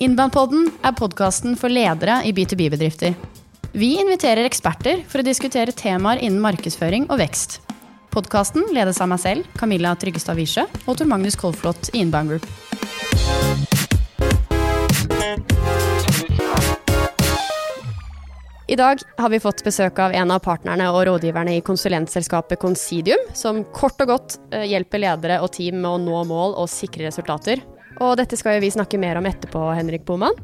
Innbandpodden er podkasten for ledere i B2B-bedrifter. Vi inviterer eksperter for å diskutere temaer innen markedsføring og vekst. Podkasten ledes av meg selv, Camilla Tryggestad Wiesche, og Tor Magnus Kolflot i Inbound Group. I dag har vi fått besøk av en av partnerne og rådgiverne i konsulentselskapet Considium, som kort og godt eh, hjelper ledere og team med å nå mål og sikre resultater. Og dette skal jo vi snakke mer om etterpå, Henrik Boman.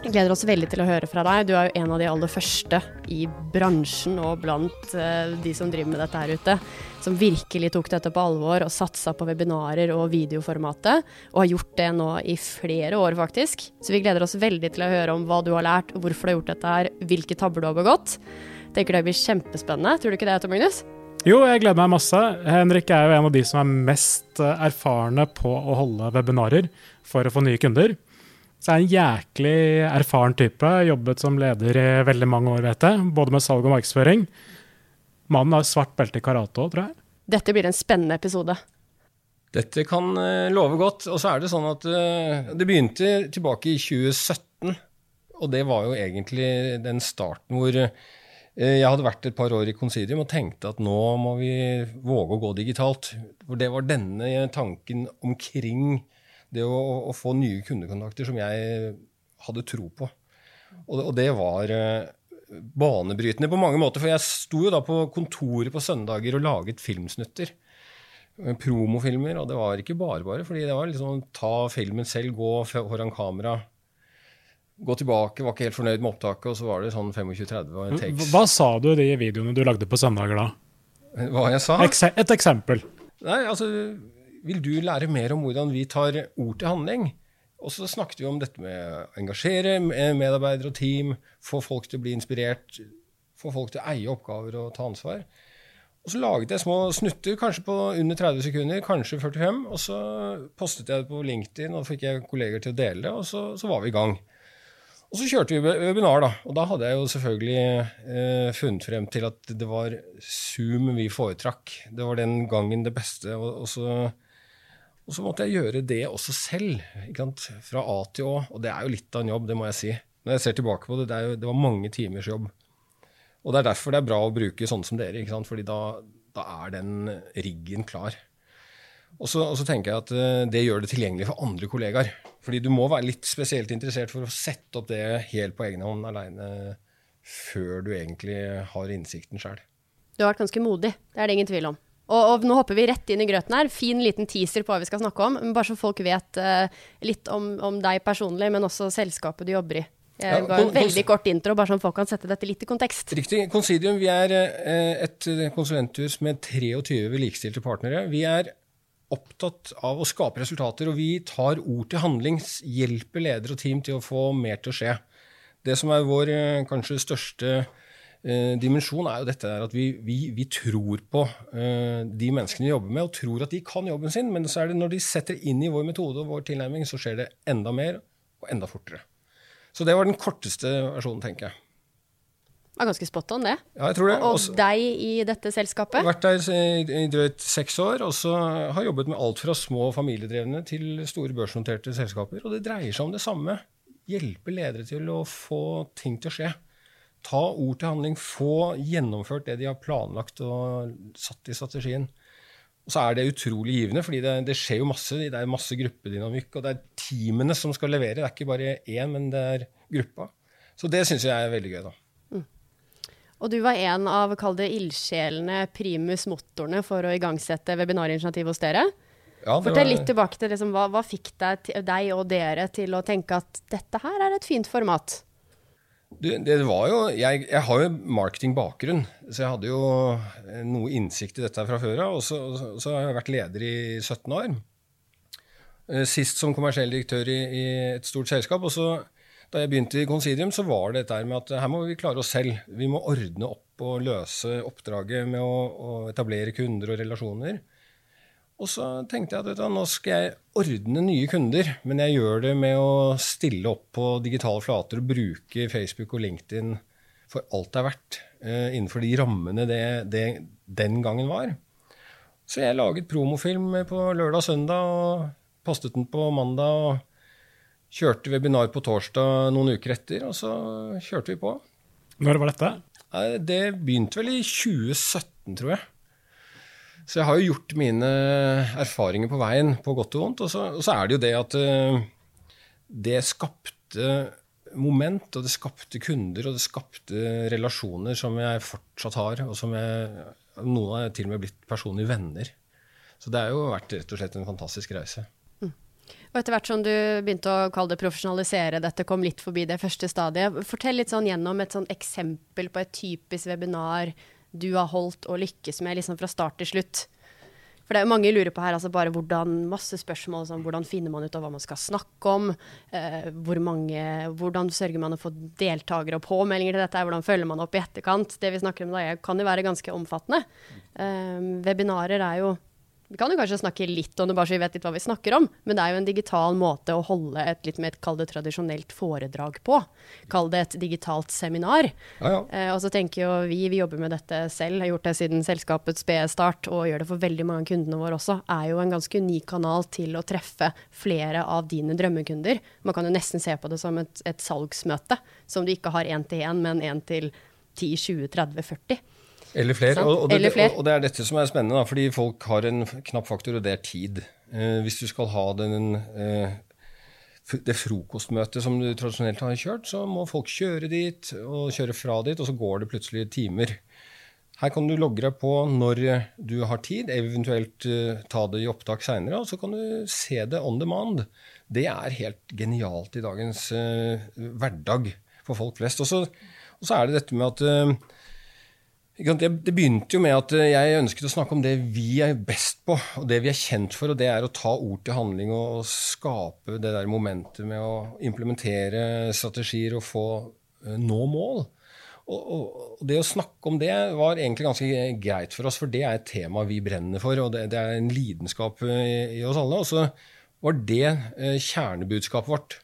Jeg gleder oss veldig til å høre fra deg. Du er jo en av de aller første i bransjen og blant uh, de som driver med dette her ute, som virkelig tok dette på alvor og satsa på webinarer og videoformatet, og har gjort det nå i flere år, faktisk. Så vi gleder oss veldig til å høre om hva du har lært, hvorfor du har gjort dette her, hvilke tabber du har begått. Tenker det blir kjempespennende. Tror du ikke det, Tom Magnus? Jo, jeg gleder meg masse. Henrik er jo en av de som er mest eh, erfarne på å holde webinarer for å få nye kunder. Så er en jæklig erfaren type. Jobbet som leder i veldig mange år, vet jeg. Både med salg og markedsføring. Mannen har svart belte i karate òg, tror jeg. Dette blir en spennende episode. Dette kan uh, love godt. Og så er det sånn at uh, det begynte tilbake i 2017. Og det var jo egentlig den starten hvor jeg hadde vært et par år i Considium og tenkte at nå må vi våge å gå digitalt. For det var denne tanken omkring det å, å, få nye kundekontakter som jeg hadde tro på. Og, og det var uh, banebrytende på mange måter. For jeg sto jo da på kontoret på søndager og laget filmsnutter. Eh, promofilmer. Og det var ikke bare bare. fordi det var liksom ta filmen selv, gå foran kamera. Gå tilbake, var ikke helt fornøyd med opptaket, og så var det sånn 25-30 tekst. Hva sa du i de videoene du lagde på søndager da? Hva jeg sa? Et eksempel. Nei, altså vil du lære mer om hvordan vi tar ord til handling? Og så snakket vi om dette med å engasjere medarbeidere og team, få folk til å bli inspirert, få folk til å eie oppgaver og ta ansvar. Og så laget jeg små snutter, kanskje på under 30 sekunder, kanskje 45. Og så postet jeg det på LinkedIn, og fikk jeg kolleger til å dele det, og så, så var vi i gang. Og så kjørte vi webinar, da. Og da hadde jeg jo selvfølgelig eh, funnet frem til at det var Zoom vi foretrakk. Det var den gangen det beste. Og, og så og så måtte jeg gjøre det også selv, fra A til Å. Og det er jo litt av en jobb, det må jeg si. Når jeg ser tilbake på det, det, jo, det var mange timers jobb. Og det er derfor det er bra å bruke sånne som dere, ikke sant? fordi da, da er den riggen klar. Og så, og så, tenker jeg at uh, det gjør det tilgjengelig for andre kollegaer. Fordi du må være litt spesielt interessert for å sette opp det helt på egen hånd aleine før du egentlig har innsikten sjøl. Du har vært ganske modig, det er det ingen tvil om. Og, og, nå hopper vi rett inn i grøten her. Fin liten teaser på hva vi skal snakke om. Bare så folk vet uh, litt om, om, deg personlig, men også selskapet du jobber i. Jeg ga en veldig kort intro, bare så folk kan sette dette litt i kontekst. Riktig. Considium vi er uh, et konsulenthus med 23 likestilte partnere. Vi er opptatt av å skape resultater, og vi tar ord til handling. Hjelper ledere og team til å få mer til å skje. Det som er vår uh, kanskje største eh, dimensjon er jo dette at vi, vi, vi tror på eh, de menneskene vi jobber med, og tror at de kan jobben sin. Men så er det når de setter inn i vår metode og vår tilnærming, så skjer det enda mer og enda fortere. Så det var den korteste versjonen, tenker jeg. Det er ganske spot on, det. Ja, jeg tror det. Og, og deg i dette selskapet? Jeg har vært der i drøyt seks år, og så har jobbet med alt fra små familiedrevne til store børsnoterte selskaper. Og det dreier seg om det samme. Hjelpe ledere til å få ting til å skje ta ord til handling, få gjennomført det de har planlagt og satt i strategien. Og så er det utrolig givende, fordi det, det skjer jo masse. Det er masse gruppedynamikk, og det er teamene som skal levere. Det er ikke bare én, men det er gruppa. Så det syns jeg er veldig gøy, da. Og du var en av kall det ildsjelene, primus motorene, for å igangsette webinarinitiativet hos dere. Ja, Fortell var... litt tilbake til liksom, hva, hva fikk deg, deg og dere til å tenke at dette her er et fint format? Du, det var jo, jeg, jeg har jo marketingbakgrunn, så jeg hadde jo eh, noe innsikt i dette fra før av. Og så, så, har jeg vært leder i 17 år. Eh, sist som kommersiell direktør i, i et stort selskap. og så da jeg begynte i Considium, så var det dette med at her må vi klare oss selv. Vi må ordne opp og løse oppdraget med å, å etablere kunder og relasjoner. Og så tenkte jeg at nå skal jeg ordne nye kunder, men jeg gjør det med å stille opp på digitale flater og bruke Facebook og LinkedIn for alt det er verdt, uh, innenfor de rammene det, det, den gangen var. Så jeg laget promofilm på lørdag og søndag og postet den på mandag. og Kjørte webinar på torsdag noen uker etter, og så kjørte vi på. Når var dette? Det begynte vel i 2017, tror jeg. Så jeg har jo gjort mine erfaringer på veien, på godt og vondt. Og så, og så er det jo det at uh, det skapte moment, og det skapte kunder, og det skapte relasjoner som jeg fortsatt har, og som jeg, noen har til og med blitt personlige venner. Så det har jo vært rett og slett en fantastisk reise. Og etter hvert som du begynte å kalle det profesjonalisere dette, kom litt forbi det første stadiet. Fortell litt sånn gjennom et sånn eksempel på et typisk webinar du har holdt og lykkes med liksom fra start til slutt. For det er mange lurer på her, altså bare hvordan, masse spørsmål som hvordan finner man ut av hva man skal snakke om? Eh, hvor mange, hvordan sørger man å få deltakere og påmeldinger til dette? Hvordan følger man opp i etterkant? Det vi snakker om da, kan jo være ganske omfattende. Eh, webinarer er jo vi kan jo kanskje snakke litt om det, bare så vi vet litt hva vi snakker om. Men det er jo en digital måte å holde et litt mer kall det tradisjonelt foredrag på. Kall det et digitalt seminar. Ja, ja. Eh, og så tenker jo vi, vi jobber med dette selv, har gjort det siden selskapets spede start, og gjør det for veldig mange av kundene våre også, er jo en ganske unik kanal til å treffe flere av dine drømmekunder. Man kan jo nesten se på det som et, et salgsmøte, som du ikke har én til én, men én til 10, 20, 30, 40. Eller flere. Og, og, det, flere. og, det er dette som er spennende, da, fordi folk har en knapp faktor, og det er tid. Eh, hvis du skal ha den, eh, det frokostmøtet som du tradisjonelt har kjørt, så må folk kjøre dit og kjøre fra dit, og så går det plutselig timer. Her kan du logge deg på når du har tid, eventuelt eh, ta det i opptak seinere, og så kan du se det on demand. Det er helt genialt i dagens eh, hverdag for folk flest. Og så, er det dette med at eh, Det begynte jo med at eh, jeg ønsket å snakke om det vi er best på, og det vi er kjent for, og det er å ta ord til handling og, skape det der momentet med å implementere strategier og få eh, nå mål. Og, det å snakke om det var egentlig ganske greit for oss, for det er et tema vi brenner for, og det, er en lidenskap eh, i, oss alle. Og så var det kjernebudskapet vårt.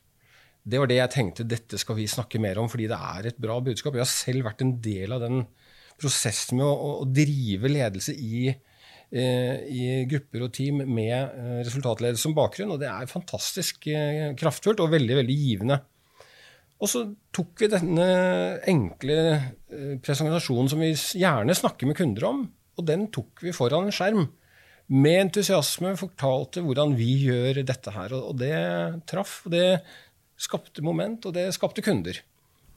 Det var det jeg tenkte dette skal vi snakke mer om, fordi det er et bra budskap. Jeg har selv vært en del av den prosessen med å, å, drive ledelse i, eh, i grupper og team med eh, resultatledelse som bakgrunn, og det er fantastisk eh, kraftfullt og veldig, veldig givende. Og så tok vi denne enkle presentasjonen som vi gjerne snakker med kunder om, og den tok vi foran en skjerm. Med entusiasme fortalte hvordan vi gjør dette her, og det traff. og Det skapte moment, og det skapte kunder.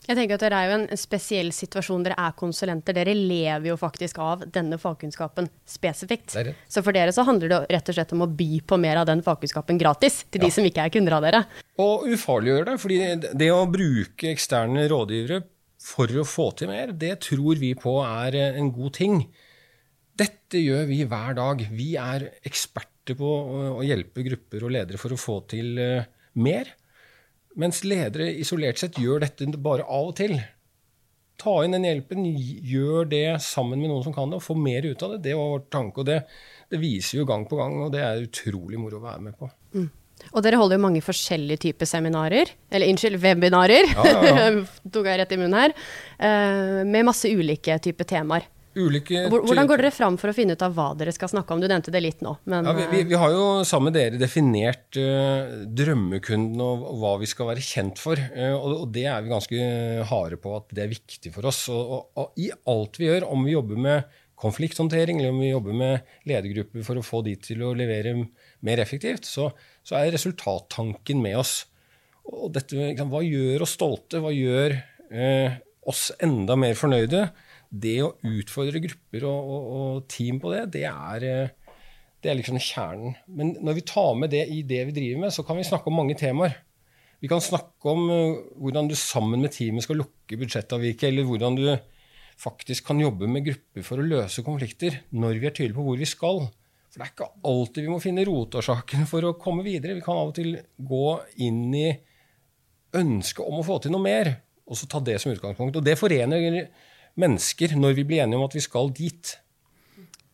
Jeg tenker at Dere er jo en spesiell situasjon. Dere er konsulenter. Dere lever jo faktisk av denne fagkunnskapen spesifikt. Det det. Så for dere så handler det rett og slett om å by på mer av den fagkunnskapen gratis til de som ikke er kunder av dere. Og ufarliggjøre det. fordi det å bruke eksterne rådgivere for å få til mer, det tror vi på er en god ting. Dette gjør vi hver dag. Vi er eksperter på å å hjelpe grupper og ledere for å få til eh, mer. Mens ledere isolert sett gjør dette bare av og til. Ta inn den hjelpen, gjør det sammen med noen som kan det, og få mer ut av det. Det var vår tanke, og det, det viser jo gang på gang, og det er utrolig moro å være med på. Og dere holder jo mange forskjellige typer seminarer, eller unnskyld, webinarer, Ja, ja, tok jeg rett i munnen her, eh, med masse ulike typer temaer. Ulike Hvordan går dere fram for å finne ut av hva dere skal snakke om? Du nevnte det litt nå, men Ja, vi, vi, vi har jo sammen med dere definert uh, drømmekunden og, og hva vi skal være kjent for. Uh, og, og det er vi ganske harde på at det er viktig for oss. Og, og, i alt vi gjør, om vi jobber med konflikthåndtering eller om vi jobber med ledergrupper for å få de til å levere mer effektivt, så, så er resultattanken med oss. Og dette, hva gjør oss stolte? Hva gjør eh, oss enda mer fornøyde? Det å utfordre grupper og, og, og team på det, det er, eh, det er liksom kjernen. Men når vi tar med det i det vi driver med, så kan vi snakke om mange temaer. Vi kan snakke om eh, hvordan du sammen med teamet skal lukke budsjettavviket, eller hvordan du faktisk kan jobbe med grupper for å løse konflikter når vi er tydelige på hvor vi skal. For det er ikke alltid vi må finne rotårsaken for å komme videre. Vi kan av og til gå inn i ønsket om å få til noe mer, og så ta det som utgangspunkt. Og det forener mennesker når vi blir enige om at vi skal dit.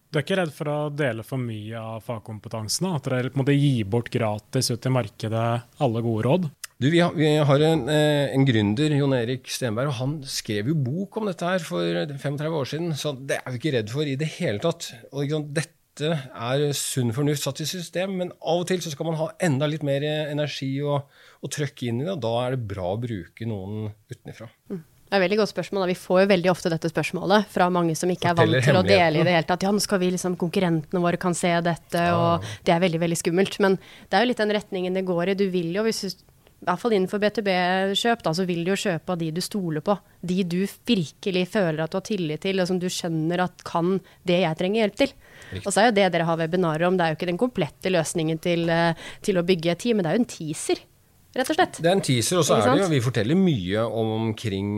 Du er ikke redd for å dele for mye av fagkompetansen? At dere på en måte gir bort gratis ut i markedet alle gode råd? Du, vi har, vi har en, eh, en gründer, Jon Erik Stenberg, og han skrev jo bok om dette her for 35 år siden, så det er vi ikke redd for i det hele tatt. Og liksom, dette dette er sunn fornuft satt i system, men av og til så skal man ha enda litt mer energi og, og trøkk inn i det, og da er det bra å bruke noen utenfra. Mm. Det er et veldig godt spørsmål. Da. Vi får jo veldig ofte dette spørsmålet fra mange som ikke er vant til å dele i det hele tatt. Ja, nå skal vi liksom, konkurrentene våre kan se dette, ja. og det er veldig, veldig skummelt. Men det er jo litt den retningen det går i. Du vil jo, hvis du i hvert fall innenfor BTB-kjøp, da, så vil du jo kjøpe av de du stoler på. De du virkelig føler at du har tillit til, og som du skjønner at kan det jeg trenger hjelp til. Riktig. Og så er jo det dere har webinarer om, det er jo ikke den komplette løsningen til, eh, til å bygge et team, men det er jo en teaser, rett og slett. Det er en teaser, og så er det jo Vi forteller mye omkring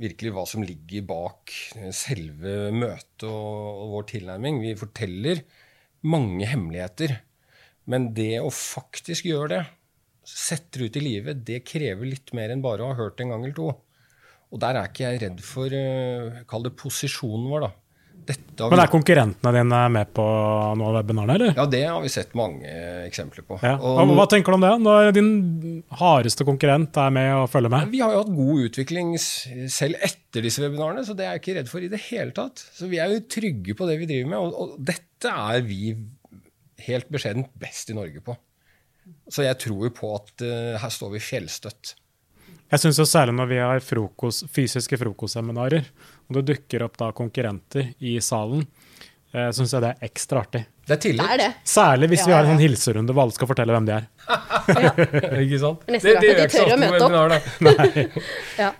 virkelig hva som ligger bak selve møtet og, vår tilnærming. Vi forteller mange hemmeligheter. Men det å faktisk gjøre det, setter ut i livet, det krever litt mer enn bare å ha hørt en gang eller to. Og der er ikke jeg redd for uh, Kall det posisjonen vår, da. Men er konkurrentene dine med på noen av webinarene? eller? Ja, det har vi sett mange eksempler på. Ja. Og, hva tenker du om det, når din hardeste konkurrent er med og følger med? Vi har jo hatt god utvikling selv etter disse webinarene, så det er jeg ikke redd for i det hele tatt. Så vi er jo trygge på det vi driver med, og, og dette er vi helt beskjedent best i Norge på. Så jeg tror jo på at uh, her står vi fjellstøtt. Jeg syns særlig når vi har frokost, fysiske frokostseminarer, og det dukker opp da konkurrenter i salen, eh, syns jeg det er ekstra artig. Det er tillit. Det er det. Særlig hvis ja, vi har en sånn hilserunde hvor alle skal fortelle hvem de er. ikke sant? Det, det, det gjør ikke så ofte på webinar, da. Ja.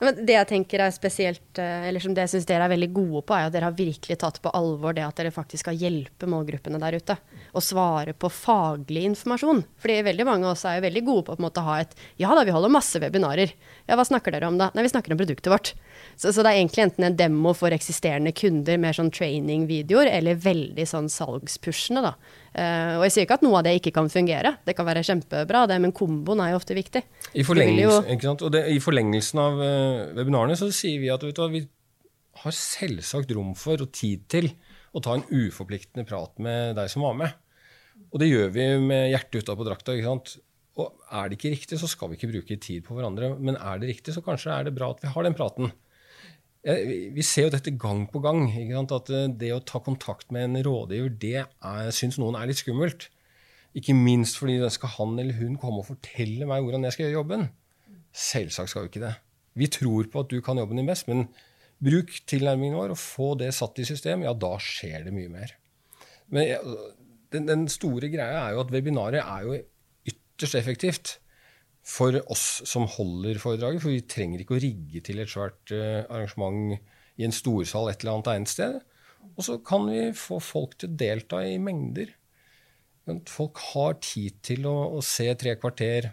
Men det jeg tenker er spesielt, eh, eller som det jeg syns dere er veldig gode på, er at dere har virkelig tatt på alvor det at dere faktisk skal hjelpe målgruppene der ute. Og svare på faglig informasjon. Fordi veldig mange av oss er jo veldig gode på, på å ha et Ja da, vi holder masse webinarer. Ja, hva snakker dere om da? Nei, vi snakker om produktet vårt. Så, så, det er egentlig enten en demo for eksisterende kunder, mer sånn training-videoer, eller veldig sånn salgspushende, da. Uh, og jeg sier ikke at noe av det ikke kan fungere, det kan være kjempebra, det, men komboen er jo ofte viktig. I, forlengelse, det, i forlengelsen av uh, webinarene så sier vi at du, vi har selvsagt rom for og tid til å ta en uforpliktende prat med deg som var med. Og det gjør vi med hjertet utapå drakta. ikke sant? Og er det ikke riktig, så skal vi ikke bruke tid på hverandre. Men er det riktig, så kanskje er det bra at vi har den praten. Vi ser jo dette gang på gang. At eh, det å ta kontakt med en rådgiver, det syns noen er litt skummelt. Ikke minst fordi den skal han eller hun komme og fortelle meg hvordan jeg skal gjøre jobben. Selvsagt skal vi ikke det. Vi tror på at du kan jobben din best, men bruk tilnærmingen vår og få det satt i system. Ja, da skjer det mye mer. Men den, den store greia er jo at webinaret er jo ytterst effektivt for oss som holder foredraget. For vi trenger ikke å rigge til et svært uh, arrangement i en storsal et eller annet egnet sted. Og så kan vi få folk til å delta i mengder. Folk har tid til å, å se tre kvarter,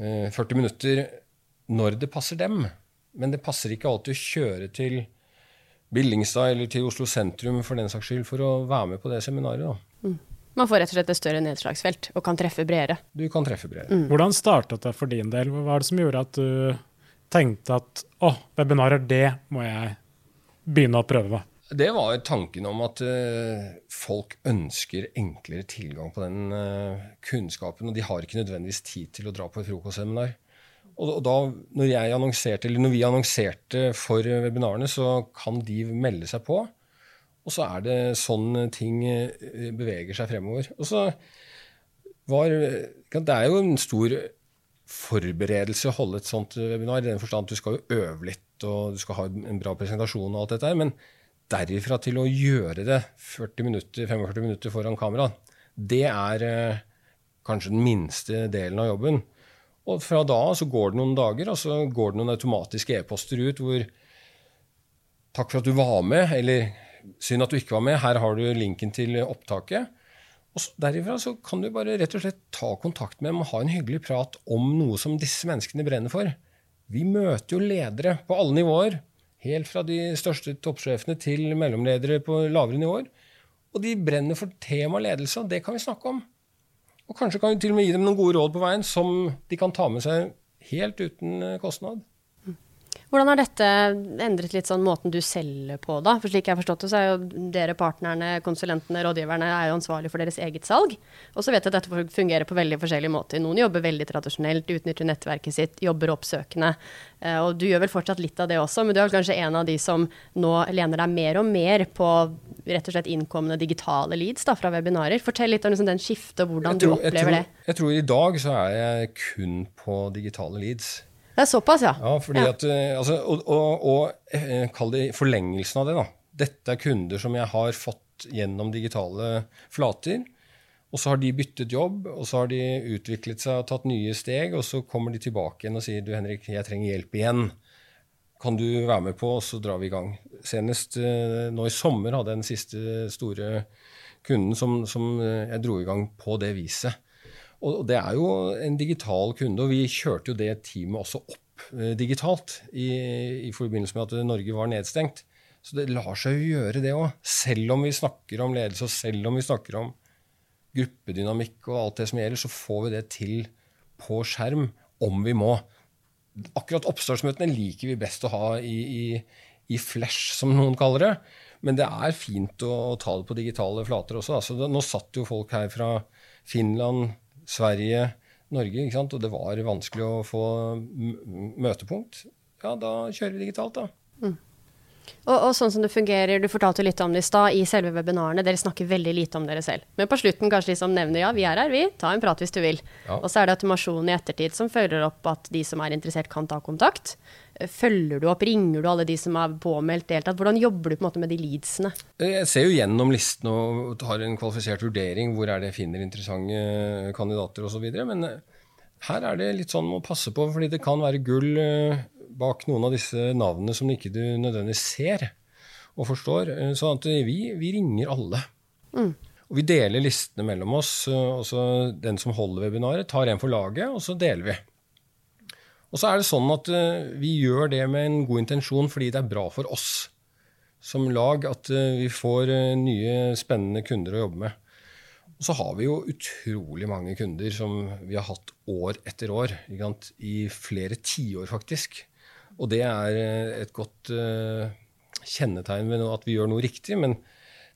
uh, eh, 40 minutter, når det passer dem. Men det passer ikke alltid å kjøre til Billingstad eller til Oslo sentrum for den saks skyld for å være med på det seminaret. Mm. Man får rett og slett et større nedslagsfelt og kan treffe bredere. Du kan treffe bredere. Mm. Hvordan startet det for din del? Hva var det som gjorde at du tenkte at å, webinarer, det må jeg begynne å prøve? med? Det var tanken om at uh, folk ønsker enklere tilgang på den uh, kunnskapen. Og de har ikke nødvendigvis tid til å dra på et frokostseminar. Og, og da, når, når, vi annonserte for webinarene, så kan de melde seg på. Og så er det sånn ting eh, beveger seg fremover. Og så var Det er jo en stor forberedelse å holde et sånt webinar, i den forstand at du skal jo øve litt, og du skal ha en bra presentasjon og alt dette her. Men derifra til å gjøre det 40 minutter, 45 minutter foran kamera, det er eh, kanskje den minste delen av jobben. Og fra da av så går det noen dager, og så går det noen automatiske e-poster ut hvor Takk for at du var med, eller Synd at du ikke var med. Her har du linken til opptaket. Og Derifra så kan du bare rett og slett ta kontakt med dem og ha en hyggelig prat om noe som disse menneskene brenner for. Vi møter jo ledere på alle nivåer. Helt fra de største toppsjefene til mellomledere på lavere nivåer. Og de brenner for tema ledelse, og det kan vi snakke om. Og kanskje kan vi til og med gi dem noen gode råd på veien som de kan ta med seg helt uten eh, kostnad. Hvordan har dette endret litt sånn måten du selger på, da? For slik jeg har forstått det, så er jo dere partnerne, konsulentene, rådgiverne er jo ansvarlig for deres eget salg. Og så vet jeg at dette fungerer på veldig forskjellige måter. Noen jobber veldig tradisjonelt, utnytter nettverket sitt, jobber oppsøkende. Eh, og du gjør vel fortsatt litt av det også, men du er kanskje en av de som nå lener deg mer og mer på rett og slett innkommende digitale leads da, fra webinarer. Fortell litt om liksom, den skiftet, og hvordan tror, du opplever jeg tror, det. Jeg tror i dag så er jeg kun på digitale leads. Det er såpass, ja. ja, fordi ja. At, eh, altså, og, og, og eh, kall det forlengelsen av det. da. Dette er kunder som jeg har fått gjennom digitale flater. Og så har de byttet jobb, og så har de utviklet seg og tatt nye steg. Og så kommer de tilbake igjen og sier du Henrik, jeg trenger hjelp igjen. Kan du være med på, og så drar vi i gang. Senest eh, nå i sommer hadde jeg den siste store kunden som, som jeg dro i gang på det viset. Og det er jo en digital kunde, og vi kjørte jo det teamet også opp eh, digitalt i, i, forbindelse med at Norge var nedstengt. Så det lar seg jo gjøre, det òg. Selv om vi snakker om ledelse, og selv om vi snakker om gruppedynamikk og alt det som gjelder, så får vi det til på skjerm om vi må. Akkurat oppstartsmøtene liker vi best å ha i, i, i flash, som noen kaller det. Men det er fint å, å ta det på digitale flater også. Altså, nå satt jo folk her fra Finland, Sverige, Norge. ikke sant? Og det var vanskelig å få møtepunkt. Ja, da kjører vi digitalt, da. Mm. Og, og, sånn som det fungerer, Du fortalte litt om det i stad, i selve webinarene. Dere snakker veldig lite om dere selv. Men på slutten kanskje de som nevner ja, vi er her, vi. Ta en prat hvis du vil. Ja. Og så er det automasjonen i ettertid som følger opp at de som er interessert, kan ta kontakt. Følger du opp, ringer du alle de som er påmeldt, deltatt? Hvordan jobber du på en måte med de leadsene? Jeg ser jo gjennom listen og har en kvalifisert vurdering. Hvor er det jeg finner interessante kandidater osv. Men eh, her er det litt sånn å passe på, fordi det kan være gull eh, bak noen av disse navnene som ikke du nødvendigvis ser og forstår. Sånn at vi, vi ringer alle. Mm. Og vi deler listene mellom oss. Også den som holder webinaret, tar en for laget, og så deler vi. Og så er det sånn at vi gjør det med en god intensjon fordi det er bra for oss som lag at vi får nye, spennende kunder å jobbe med. Og så har vi jo utrolig mange kunder som vi har hatt år etter år. I flere tiår, faktisk. Og det er et godt kjennetegn ved at vi gjør noe riktig. Men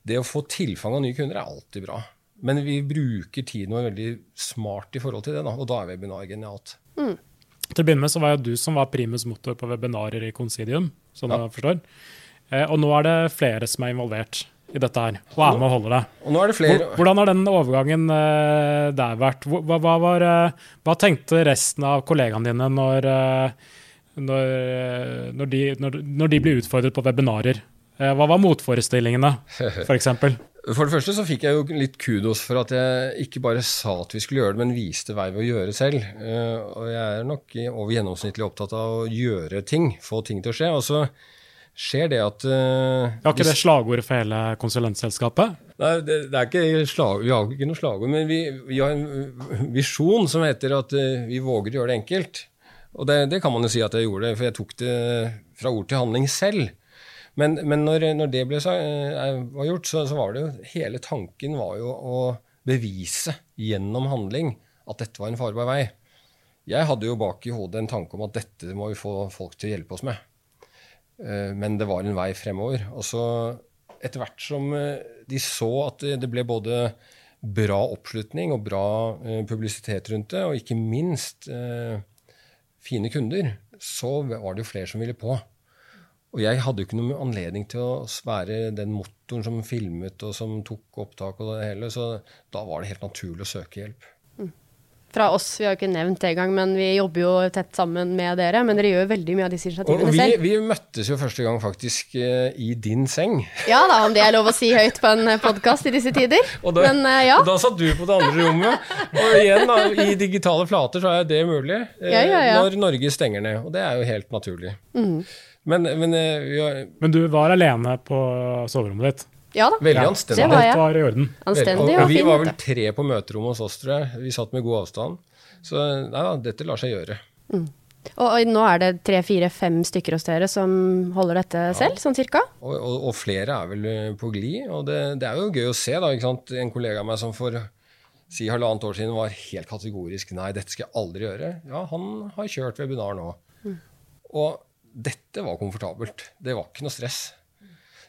det å få tilfang av nye kunder er alltid bra. Men vi bruker tiden vår veldig smart i forhold til det, da, og da er webinar genialt. Mm. Til å begynne med så var det du som var primus motor på webinarer i Considium. sånn ja. jeg forstår. Eh, og nå er det flere som er involvert i dette her, og er med og holder det. Og nå er det flere. Hvordan har den overgangen der vært? Hva, hva, var, hva, tenkte resten av kollegaene dine når, når, når, de, når, når, de, blir utfordret på webinarer? hva var motforestillingene, f.eks.? For det første så fikk jeg jo litt kudos for at jeg ikke bare sa at vi skulle gjøre det, men viste vei ved å gjøre selv. Eh, og jeg er nok over gjennomsnittlig opptatt av å gjøre ting, få ting til å skje. Og så skjer det at uh, Har ikke det slagordet for hele konsulentselskapet? Nei, det, det, er ikke slag, vi har ikke noe slagord, men vi, vi, har en visjon som heter at uh, vi våger å gjøre det enkelt. Og det, det, kan man jo si at jeg gjorde, for jeg tok det fra ord til handling selv. Men, men når, når, det ble, eh, var gjort, så, så, var det jo Hele tanken var jo å bevise gjennom handling at dette var en farbar vei. Jeg hadde jo bak i hodet en tanke om at dette må vi få folk til å hjelpe oss med. Eh, men det var en vei fremover. Og så etter hvert som eh, de så at det ble både bra oppslutning og bra publisitet rundt det, og ikke minst fine kunder, så var det jo flere som ville på. Og jeg hadde jo ikke noen anledning til å være den motoren som filmet og som tok opptak og det hele, så da var det helt naturlig å søke hjelp. Fra oss, vi har jo ikke nevnt det engang, men vi jobber jo tett sammen med dere. Men dere gjør veldig mye av disse initiativene og vi, selv. Vi møttes jo første gang faktisk uh, i din seng. Ja da, om det er lov å si høyt på en eh, podkast i disse tider. og da, men, uh, ja. da satt du på det andre rommet. Og igjen, da, i digitale flater så er det mulig uh, ja, ja, når Norge stenger ned. Og det er jo helt naturlig. Mm. Men, men, eh, har... men, du var alene på soverommet ditt? Ja da. Veldig anstendig. Det var jeg. var i orden. Anstendig og, og vi var vel tre på møterommet hos oss, tror jeg. Vi satt med god avstand. Så nei da, dette lar seg gjøre. Mm. Og, og, nå er det tre, fire, fem stykker hos dere som holder dette ja. selv, sånn cirka? Og, og, og, flere er vel eh, på glid. Og det, det, er jo gøy å se, da. ikke sant? En kollega av meg som for si halvannet år siden var helt kategorisk nei, dette skal jeg aldri gjøre. Ja, han har kjørt webinar nå. Mm. Og dette var komfortabelt. Det var ikke noe stress.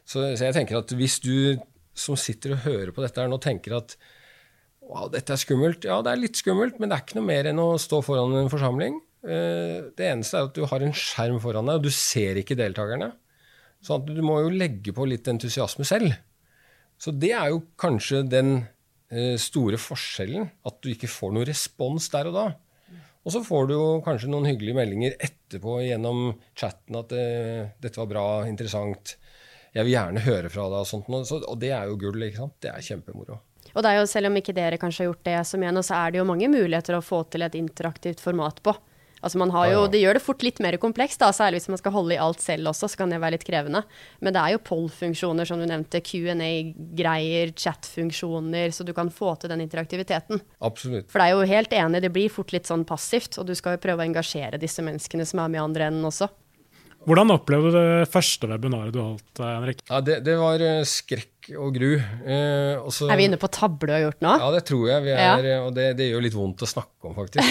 Så, så jeg tenker at hvis du som sitter og hører på dette her nå, tenker at wow, dette er skummelt. Ja, det er litt skummelt, men det er ikke noe mer enn å stå foran en forsamling. Eh, det eneste er at du har en skjerm foran deg, og du ser ikke deltakerne. Så du må jo legge på litt entusiasme selv. Så det er jo kanskje den eh, store forskjellen, at du ikke får noen respons der og da. Og så får du jo kanskje noen hyggelige meldinger etterpå gjennom chatten at eh, dette var bra, interessant, jeg vil gjerne høre fra deg og sånt. Og det er jo gull, ikke sant. Det er kjempemoro. Og det er jo, selv om ikke dere kanskje har gjort det som jeg nå, så er det jo mange muligheter å få til et interaktivt format på. Altså man har jo, Det gjør det fort litt mer komplekst, da, særlig hvis man skal holde i alt selv også. så kan det være litt krevende. Men det er jo poll-funksjoner, som du nevnte. Q&A-greier, chat-funksjoner. Så du kan få til den interaktiviteten. Absolutt. For det er jo helt enig, det blir fort litt sånn passivt. Og du skal jo prøve å engasjere disse menneskene som er med i andre enden også. Hvordan opplevde du det første webinaret du holdt, eh, Henrik? Ja, det, det var eh, skrekk og gru. Eh, også, er vi inne på tabbe du har gjort nå? Ja, det tror jeg vi er. Ja. Og det, det, gjør litt vondt å snakke om, faktisk.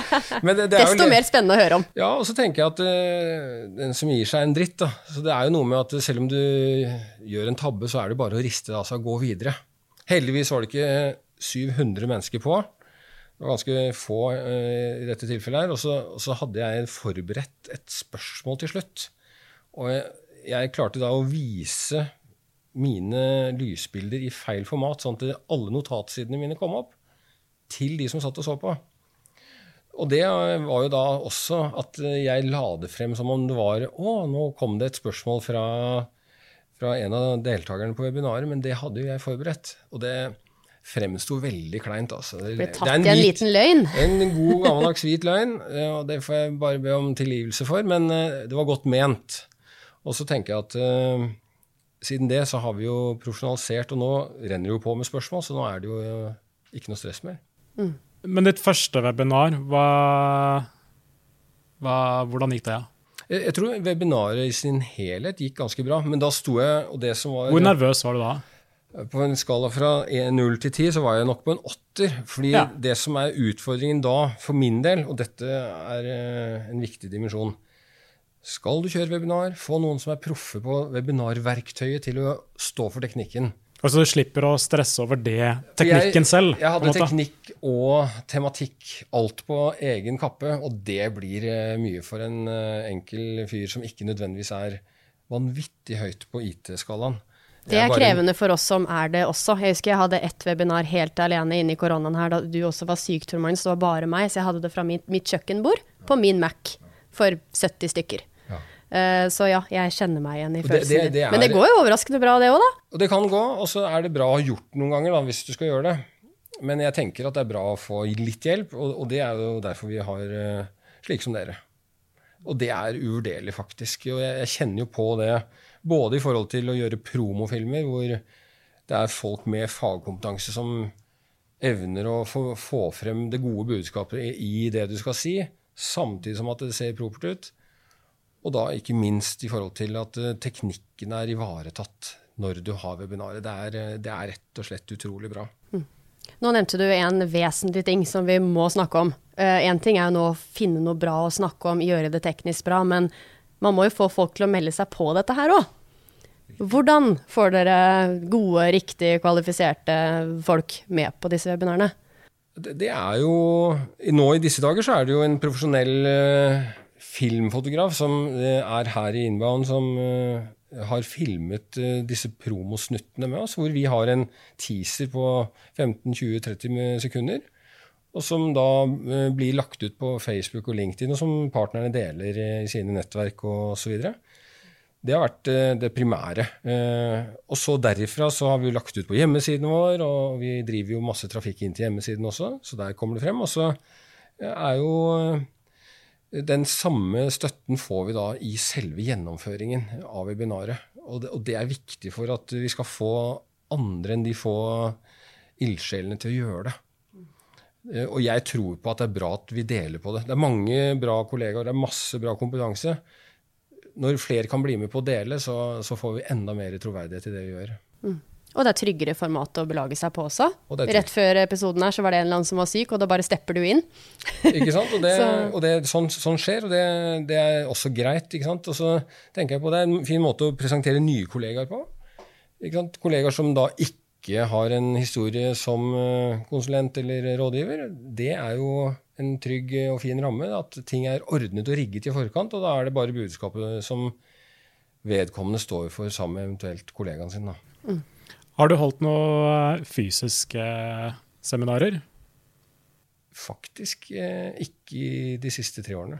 det, Desto mer spennende å høre om. Ja, og så tenker jeg at eh, den som gir seg en dritt, da. Så det er jo noe med at selv om du gjør en tabbe, så er det bare å riste det av seg og gå videre. Heldigvis var det ikke 700 mennesker på. Det var ganske få uh, i dette tilfellet. her, og så, og så, hadde jeg forberedt et spørsmål til slutt. Og jeg, jeg, klarte da å vise mine lysbilder i feil format, sånn at alle notatsidene mine kom opp til de som satt og så på. Og det var jo da også at jeg la det frem som om det var Å, nå kom det et spørsmål fra, fra en av deltakerne på webinaret, men det hadde jo jeg forberedt. Og det fremsto veldig kleint. Altså. Ble tatt i en, en liten løgn? En god, gammeldags hvit løgn. og Det får jeg bare be om tilgivelse for, men eh, det var godt ment. Og så tenker jeg at uh, siden det så har vi jo profesjonalisert, og nå renner det jo på med spørsmål, så nå er det jo uh, ikke noe stress mer. Mm. Men ditt første webinar, hva, hva, hvordan gikk det? Ja? Jeg, jeg tror webinaret i sin helhet gikk ganske bra, men da sto jeg og det som var Hvor nervøs var du da? På en skala fra 0 til 10 så var jeg nok på en åtter. fordi ja. det som er utfordringen da, for min del, og dette er eh, en viktig dimensjon Skal du kjøre webinar, få noen som er proffe på webinarverktøyet til å stå for teknikken. Altså du slipper å stresse over det, teknikken jeg, selv? Jeg hadde teknikk og tematikk, alt på egen kappe, og det blir eh, mye for en eh, enkel fyr som ikke nødvendigvis er vanvittig høyt på IT-skalaen. Det er krevende for oss som er det også. Jeg husker jeg hadde ett webinar helt alene inne i koronaen her da du også var syk, Tormann, så Det var bare meg, så jeg hadde det fra mitt, mitt kjøkkenbord på min Mac for 70 stykker. Ja. Uh, så ja, jeg kjenner meg igjen i følelsen din. Men det går jo overraskende bra, det òg, da. Og det kan gå, og så er det bra å ha gjort noen ganger, da, hvis du skal gjøre det. Men jeg tenker at det er bra å få litt hjelp, og, og det er jo derfor vi har uh, slike som dere. Og det er uvurderlig, faktisk. Og jeg, jeg kjenner jo på det både i forhold til å gjøre promofilmer, hvor det er folk med fagkompetanse som evner å få, få frem det gode budskapet i, i, det du skal si, samtidig som at det ser propert ut. Og da ikke minst i forhold til at uh, teknikken er ivaretatt når du har webinaret. Det er, uh, det er rett og slett utrolig bra. Nå nevnte du en vesentlig ting som vi må snakke om. Én uh, ting er jo nå å finne noe bra å snakke om, gjøre det teknisk bra. Men man må jo få folk til å melde seg på dette her òg. Hvordan får dere gode, riktig kvalifiserte folk med på disse webinarene? Det, er jo Nå i disse dager så er det jo en profesjonell uh, filmfotograf som uh, er her i Inbound, som har filmet disse promosnuttene med oss, hvor vi har en teaser på 15-20-30 sekunder og som da eh, blir lagt ut på Facebook og LinkedIn, og som partnerne deler i sine nettverk osv. Det har vært eh, det primære. Eh, og så derifra så har vi lagt ut på hjemmesiden vår, og vi driver jo masse trafikk inn til hjemmesiden også, så der kommer det frem. Og så er jo den samme støtten får vi da i selve gjennomføringen av webinaret. Og det, og det er viktig for at vi skal få andre enn de få ildsjelene til å gjøre det. Eh, og jeg tror på at det er bra at vi deler på det. Det er mange bra kollegaer, det er masse bra kompetanse. Når flere kan bli med på å dele, så, så får vi enda mer troverdighet i det vi gjør. Mm. Og det er tryggere format å belage seg på også. Og Rett før episoden her så var det en eller annen som var syk, og da bare stepper du inn. Ikke sant? Og, det, Så- og det, sånn, sånn skjer, og det, det er også greit. Ikke sant? Og så tenker jeg på det er en fin måte å presentere nye kollegaer på. Ikke sant? Kollegaer som da ikke har en historie som eh, konsulent eller rådgiver. Det er jo en trygg og fin ramme. At ting er ordnet og rigget i forkant, og da er det bare budskapet som vedkommende står for sammen med eventuelt kollegaen sin. Da. Har du holdt noen fysiske seminarer? Faktisk eh, ikke i de siste tre årene.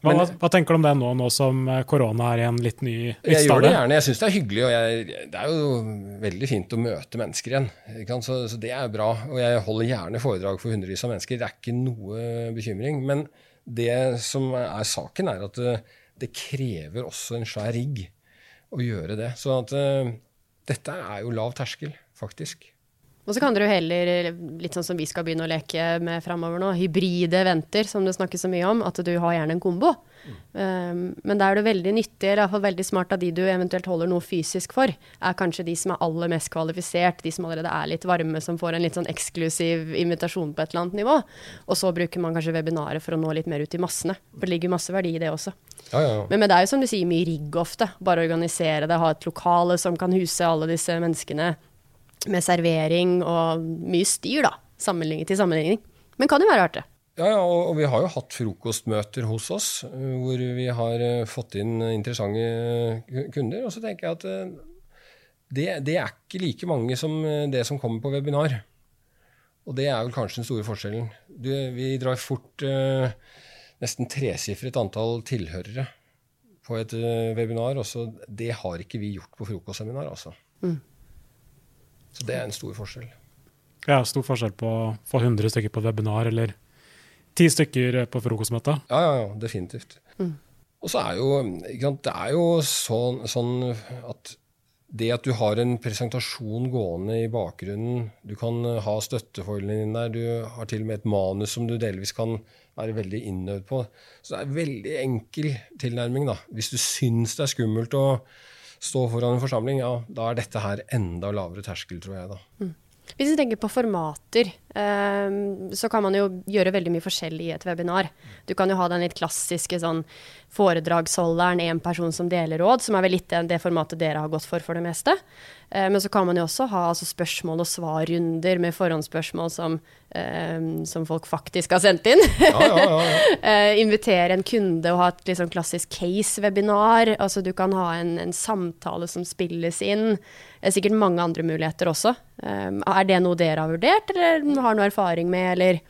Hva, Men- hva, tenker du om det nå, nå som eh, korona er i en litt ny litt Jeg gjør det gjerne. Jeg syns det er hyggelig, og jeg, det er jo veldig fint å møte mennesker igjen. Så, så det er bra. Og jeg holder gjerne foredrag for hundrevis av mennesker. Det er ikke noe bekymring. Men det som er saken, er at det, det krever også en svær rigg å gjøre det. Så at eh, dette er jo lav terskel, faktisk. Og så kan dere jo heller, litt sånn som vi skal begynne å leke med framover nå, hybride venter, som det snakkes så mye om, at du har gjerne en kombo. Um, men da er det veldig nyttig, eller i hvert fall veldig smart av de du eventuelt holder noe fysisk for, er kanskje de som er aller mest kvalifisert, de som allerede er litt varme, som får en litt sånn eksklusiv invitasjon på et eller annet nivå. Og så bruker man kanskje webinaret for å nå litt mer ut i massene. For det ligger masse verdi i det også. Ja, ja, ja. Men, men det er jo som du sier, mye rigg ofte. Bare organisere det, ha et lokale som kan huse alle disse menneskene. Med servering og mye styr, da. Sammenligning til sammenligning. Men kan jo være artig. Ja, ja og, vi har jo hatt frokostmøter hos oss, eh, hvor vi har eh, fått inn interessante eh, kunder. Og så tenker jeg at det, det er ikke like mange som det som kommer på webinar. Og det er vel kanskje den store forskjellen. Du, vi drar fort eh, nesten tresifret antall tilhørere på et webinar. Også, det har ikke vi gjort på frokostseminar, altså. Så det er en stor forskjell. Ja, stor forskjell på å få 100 stykker på webinar eller 10 stykker på frokostmøte. Ja, ja, ja, definitivt. Og så er jo, ikke sant, det er jo sånn, sånn at det at du har en presentasjon gående i bakgrunnen, du kan ha støtteforholdene dine der, du har til og med et manus som du delvis kan være veldig innøvd på. Så det er en veldig enkel tilnærming. da. Hvis du syns det er skummelt å stå foran en forsamling, ja, da er dette her enda lavere terskel, tror jeg. da. Hvis vi tenker på formater, eh, så kan man jo gjøre veldig mye forskjellig i et webinar. Du kan jo ha den litt klassiske sånn foredragsholderen, en person som deler råd, som er vel litt det formatet dere har gått for for det meste. Eh, men så kan man jo også ha altså, spørsmål og svarrunder med forhåndsspørsmål som, eh, som folk faktisk har sendt inn. Ja, ja, ja, ja. Eh, invitere en kunde og ha et liksom klassisk case-webinar. Altså du kan ha en, en samtale som spilles inn. Det er sikkert mange andre muligheter også. Eh, er det noe dere har vurdert, eller har noe erfaring med, eller?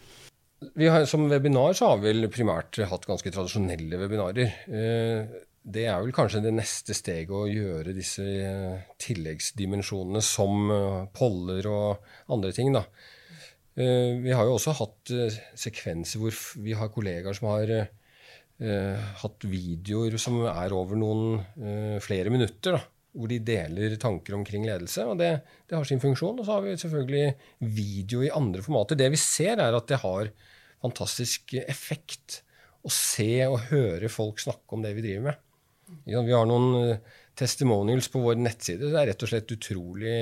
Vi har, som webinar så har vi vel primært hatt ganske tradisjonelle webinarer. Eh, Det er vel kanskje det neste steget å gjøre disse eh, tilleggsdimensjonene som poller og andre ting. da. Eh, Vi har jo også hatt eh, sekvenser hvor vi har kollegaer som har eh, hatt videoer som er over noen flere minutter. da, Hvor de deler tanker omkring ledelse. og det, det har sin funksjon. Og så har vi selvfølgelig video i andre formater. Det vi ser, er at det har fantastisk effekt å se og høre folk snakke om det vi driver med. Vi har noen testimonials på vår nettside. Det er rett og slett utrolig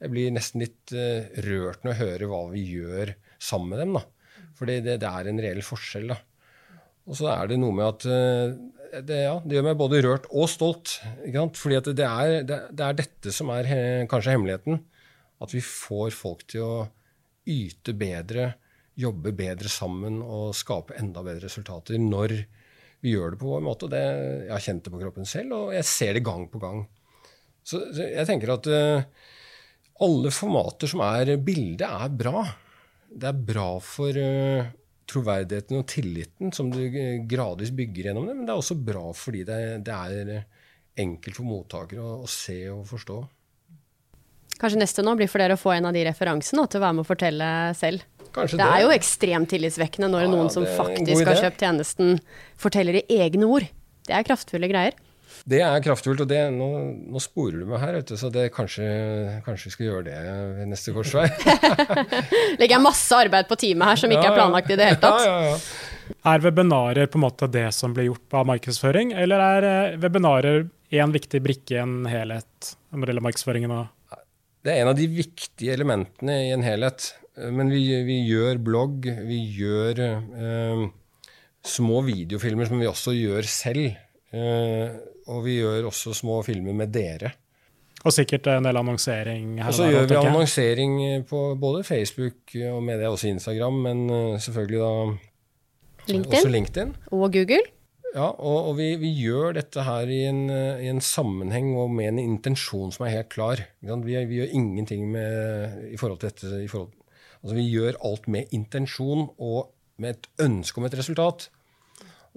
Jeg blir nesten litt eh, rørt når jeg hører hva vi gjør sammen med dem. da. For det, det, er en reell forskjell. da. Og så er det noe med at eh, det, ja, det gjør meg både rørt og stolt. Ikke sant? Fordi at det er, det, det er dette som er he, kanskje hemmeligheten. At vi får folk til å yte bedre, jobbe bedre sammen og skape enda bedre resultater når vi gjør det på vår måte. Det, jeg har kjent det på kroppen selv, og jeg ser det gang på gang. Så, så jeg tenker at eh, alle formater som er bilde, er bra. Det er bra for eh, troverdigheten og tilliten som du eh, gradvis bygger gjennom det, men det er også bra fordi det, det er eh, enkelt for mottakere å, å se og forstå. Kanskje neste nå blir for dere å få en av de referansene og til å være med å fortelle selv. Kanskje Det er jo ekstremt tillitsvekkende når Ja, noen som faktisk har kjøpt tjenesten, forteller i egne ord. Det er kraftfulle greier. Det er kraftfullt, og det, nå, nå sporer du meg her, vet du, så det, kanskje, kanskje vi skal gjøre det ved neste korsvei. Legger jeg masse arbeid på teamet her som ikke er planlagt i det hele tatt. Ja, ja, ja. Er webinarer på en måte det som blir gjort av markedsføring, eller er eh, webinarer én viktig brikke i en helhet når det gjelder markedsføringen? Og det er en av de viktige elementene i en helhet. Men vi, vi gjør blogg, vi gjør eh, små videofilmer som vi også gjør selv. Eh, og vi gjør også små filmer med dere. Og sikkert en del annonsering. her Og så gjør vi annonsering på både Facebook og med det også Instagram, men eh, selvfølgelig da LinkedIn. også LinkedIn. Og Google. Ja, og, og vi, vi, gjør dette her i en, i en, sammenheng og med en intensjon som er helt klar. Vi, vi gjør ingenting med, i forhold til dette i forhold, Altså vi gjør alt med intensjon og med et ønske om et resultat.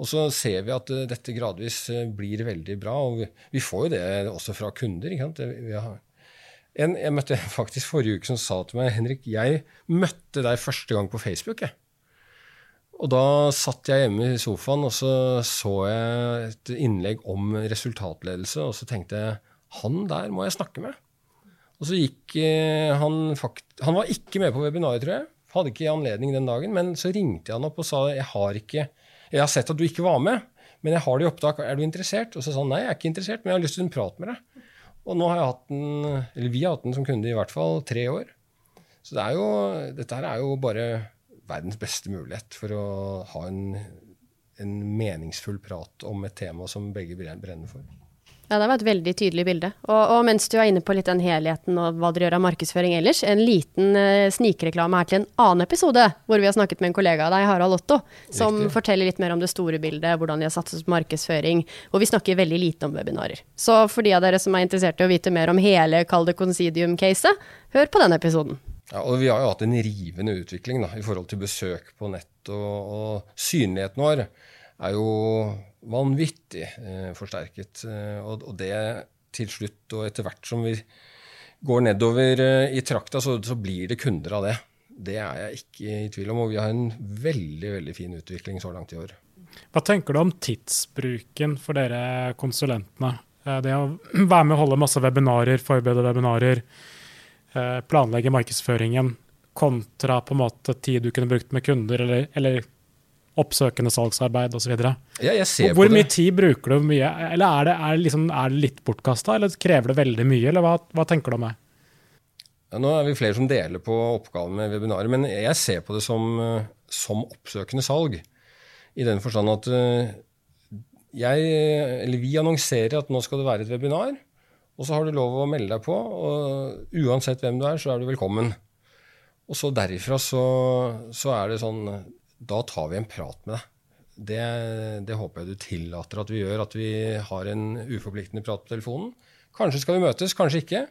Og så ser vi at uh, dette gradvis uh, blir veldig bra. Og vi, får jo det også fra kunder. en, jeg møtte faktisk forrige uke som sa til meg Henrik, jeg møtte deg første gang på Facebook. Jeg. Og da satt jeg hjemme i sofaen og så så jeg et innlegg om resultatledelse. Og så tenkte jeg han der må jeg snakke med. Og så gikk eh, han fakt Han var ikke med på webinaret, tror jeg. Hadde ikke anledning den dagen. Men så ringte jeg han opp og sa jeg har ikke Jeg har sett at du ikke var med, men jeg har det i opptak. Er du interessert? Og så sa han nei, jeg er ikke interessert, men jeg har lyst til en prat med deg. Og nå har jeg hatt den, eller vi har hatt den som kunde i hvert fall tre år. Så det er jo, dette her er jo bare verdens beste mulighet for å ha en, en meningsfull prat om et tema som begge brenner for. Ja, det var et veldig tydelig bilde. Og, og, mens du er inne på litt den helheten og hva dere gjør av markedsføring ellers, en liten eh, snikreklame her til en annen episode hvor vi har snakket med en kollega av deg, Harald Otto, som Riktig. forteller litt mer om det store bildet, hvordan de har satset på markedsføring, og vi snakker veldig lite om webinarer. Så for de av dere som er interessert i å vite mer om hele Kall det Considium-caset, hør på den episoden. Ja, og Vi har jo hatt en rivende utvikling da, i forhold til besøk på nett, og, og synligheten vår er jo vanvittig eh, forsterket. Eh, og, det til slutt, og etter hvert som vi går nedover eh, i trakta, så, blir det kunder av det. Det er jeg ikke i tvil om, og vi har en veldig veldig fin utvikling så langt i år. Hva tenker du om tidsbruken for dere konsulentene? Det å være med å holde masse webinarer, forberede webinarer, planlegge markedsføringen, kontra på en måte tid du kunne brukt med kunder, eller, eller oppsøkende salgsarbeid osv. Ja, Hvor mye tid bruker du mye? Eller er det, er liksom, er det litt bortkasta, eller krever det veldig mye? Eller hva, hva tenker du om det? Ja, nå er vi flere som deler på oppgaven med webinaret, men jeg ser på det som, eh, som oppsøkende salg. I den forstand at eh, jeg, eller vi annonserer at nå skal det være et webinar, og så har du lov å melde deg på. og Uansett hvem du er, så er du velkommen. Og så derifra så, så er det sånn da tar vi en prat med deg. Det, det, håper jeg du tillater at vi gjør, at vi har en uforpliktende prat på telefonen. Kanskje skal vi møtes, kanskje ikke.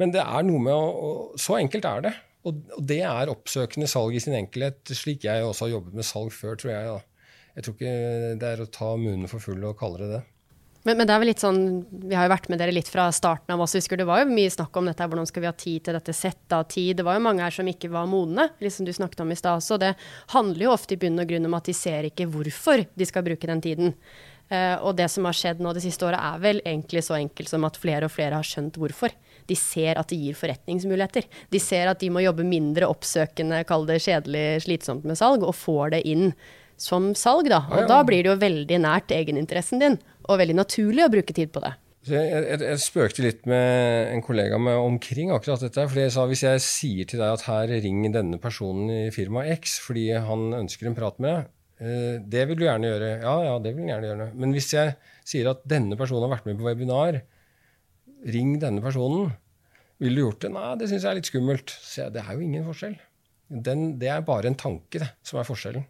Men det er noe med å, å Så enkelt er det. Og, og, det er oppsøkende salg i sin enkelhet, slik jeg også har jobbet med salg før, tror jeg. Da. Jeg tror ikke det er å ta munnen for full og kalle det det. Men, men, det er vel litt sånn, vi har jo vært med dere litt fra starten av oss. Husker Det var jo mye snakk om dette, hvordan skal vi ha tid til dette, sette av tid. Det var jo mange her som ikke var modne, liksom du snakket om i stad også. Det handler jo ofte i bunn og grunn om at de ser ikke hvorfor de skal bruke den tiden. Uh, og det som har skjedd nå det siste året, er vel egentlig så enkelt som at flere og flere har skjønt hvorfor. De ser at det gir forretningsmuligheter. De ser at de må jobbe mindre oppsøkende, kall det kjedelig, slitsomt med salg, og får det inn som salg, da. Og ja, ja. da blir det jo veldig nært egeninteressen din, og veldig naturlig å bruke tid på det. Jeg, jeg, jeg, spøkte litt med en kollega med omkring akkurat dette. fordi jeg sa hvis jeg sier til deg at her ringer denne personen i firma X fordi han ønsker en prat med deg, eh, det vil du gjerne gjøre. Ja, ja, det vil du gjerne gjøre. Men hvis jeg sier at denne personen har vært med på webinar, ring denne personen. Ville du gjort det? Nei, det syns jeg er litt skummelt. Så jeg, det er jo ingen forskjell. Den, det er bare en tanke det, som er forskjellen.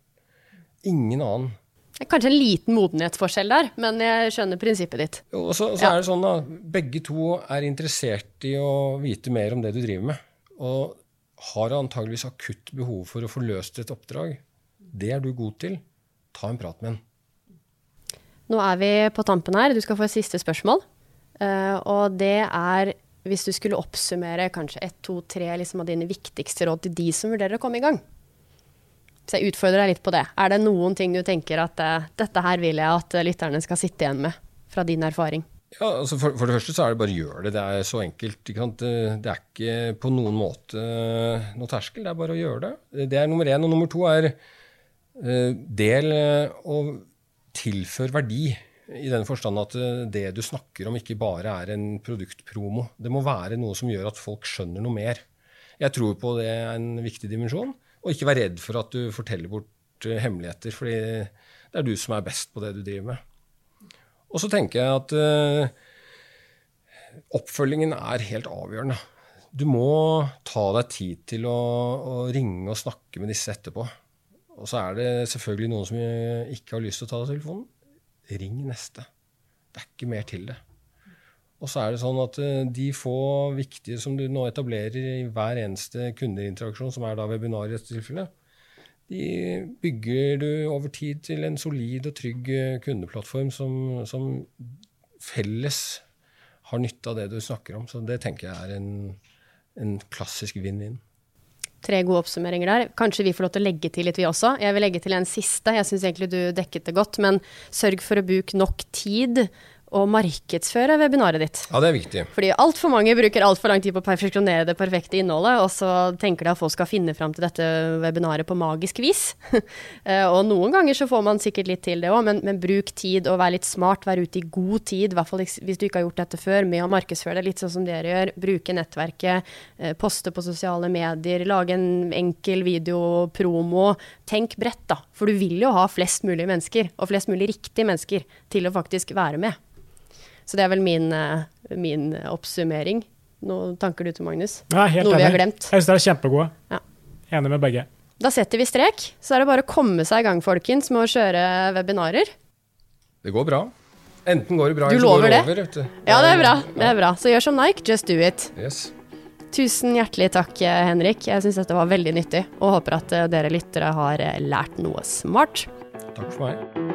Ingen annen. Kanskje en liten modenhetsforskjell der, men jeg skjønner prinsippet ditt. Og så, så ja. er det sånn da, Begge to er interessert i å vite mer om det du driver med. Og har antageligvis akutt behov for å få løst et oppdrag. Det er du god til. Ta en prat med en. Nå er vi på tampen her. Du skal få et siste spørsmål. Uh, og det er hvis du skulle oppsummere kanskje ett, to, tre liksom, av dine viktigste råd til de som vurderer å komme i gang. Så jeg utfordrer deg litt på det. Er det noen ting du tenker at uh, dette her vil jeg at uh, lytterne skal sitte igjen med, fra din erfaring? Ja, altså for, for, det første så er det bare å gjøre det. Det er så enkelt. Det, er ikke på noen måte uh, noe terskel, det er bare å gjøre det. Det er nummer én. Og nummer to er del og tilfør verdi I den forstand at eh, det du snakker om, ikke bare er en produktpromo. Det må være noe som gjør at folk skjønner noe mer. Jeg tror på det er en viktig dimensjon. Og ikke vær redd for at du forteller bort eh, hemmeligheter, fordi det er du som er best på det du driver med. Og så tenker jeg at uh, oppfølgingen er helt avgjørende. Du må ta deg tid til å, å ringe og snakke med disse etterpå. Og så er det selvfølgelig noen som ikke har lyst til å ta telefonen. Ring neste. Det er ikke mer til det. Og så er det sånn at eh, de få viktige som du nå etablerer i hver eneste kundeinteraksjon, som er da webinar i dette tilfellet, de bygger du over tid til en solid og trygg eh, kundeplattform som, som felles har nytte av det du snakker om. Så det tenker jeg er en, en klassisk vinn-vinn. Tre gode oppsummeringer der. Kanskje vi får lov til å legge til litt, vi også. Jeg vil legge til en siste. Jeg syns egentlig du dekket det godt. Men sørg for å bruke nok tid å markedsføre webinaret ditt. Ja, det er viktig. Fordi altfor mange bruker altfor lang tid på å perfeksjonere det perfekte innholdet, og så tenker de at folk skal finne fram til dette webinaret på magisk vis. Eh, og noen ganger så får man sikkert litt til det òg, men, men, bruk tid og vær litt smart. Vær ute i god tid, i hvert fall hvis du ikke har gjort dette før, med å markedsføre det litt sånn som dere gjør. Bruke nettverket, eh, poste på sosiale medier, lage en enkel videopromo. Tenk bredt, da. For du vil jo ha flest mulig mennesker, og flest mulig riktige mennesker, til å faktisk være med. Så det er vel min, eh, min oppsummering. Noen tanker du til, Magnus? Ja, helt Noe enig. vi har glemt? Jeg syns det er kjempegode. Ja. Enig med begge. Da setter vi strek. Så er det bare å komme seg i gang, folkens, med å kjøre webinarer. Det går bra. Enten går det bra, eller så går det det? over. vet du. Ja, det er bra. Det er bra. Så gjør som Nike, just do it. Yes. Tusen hjertelig takk, Henrik. Jeg syns dette var veldig nyttig, og håper at eh, dere lyttere har eh, lært noe smart. Takk for meg.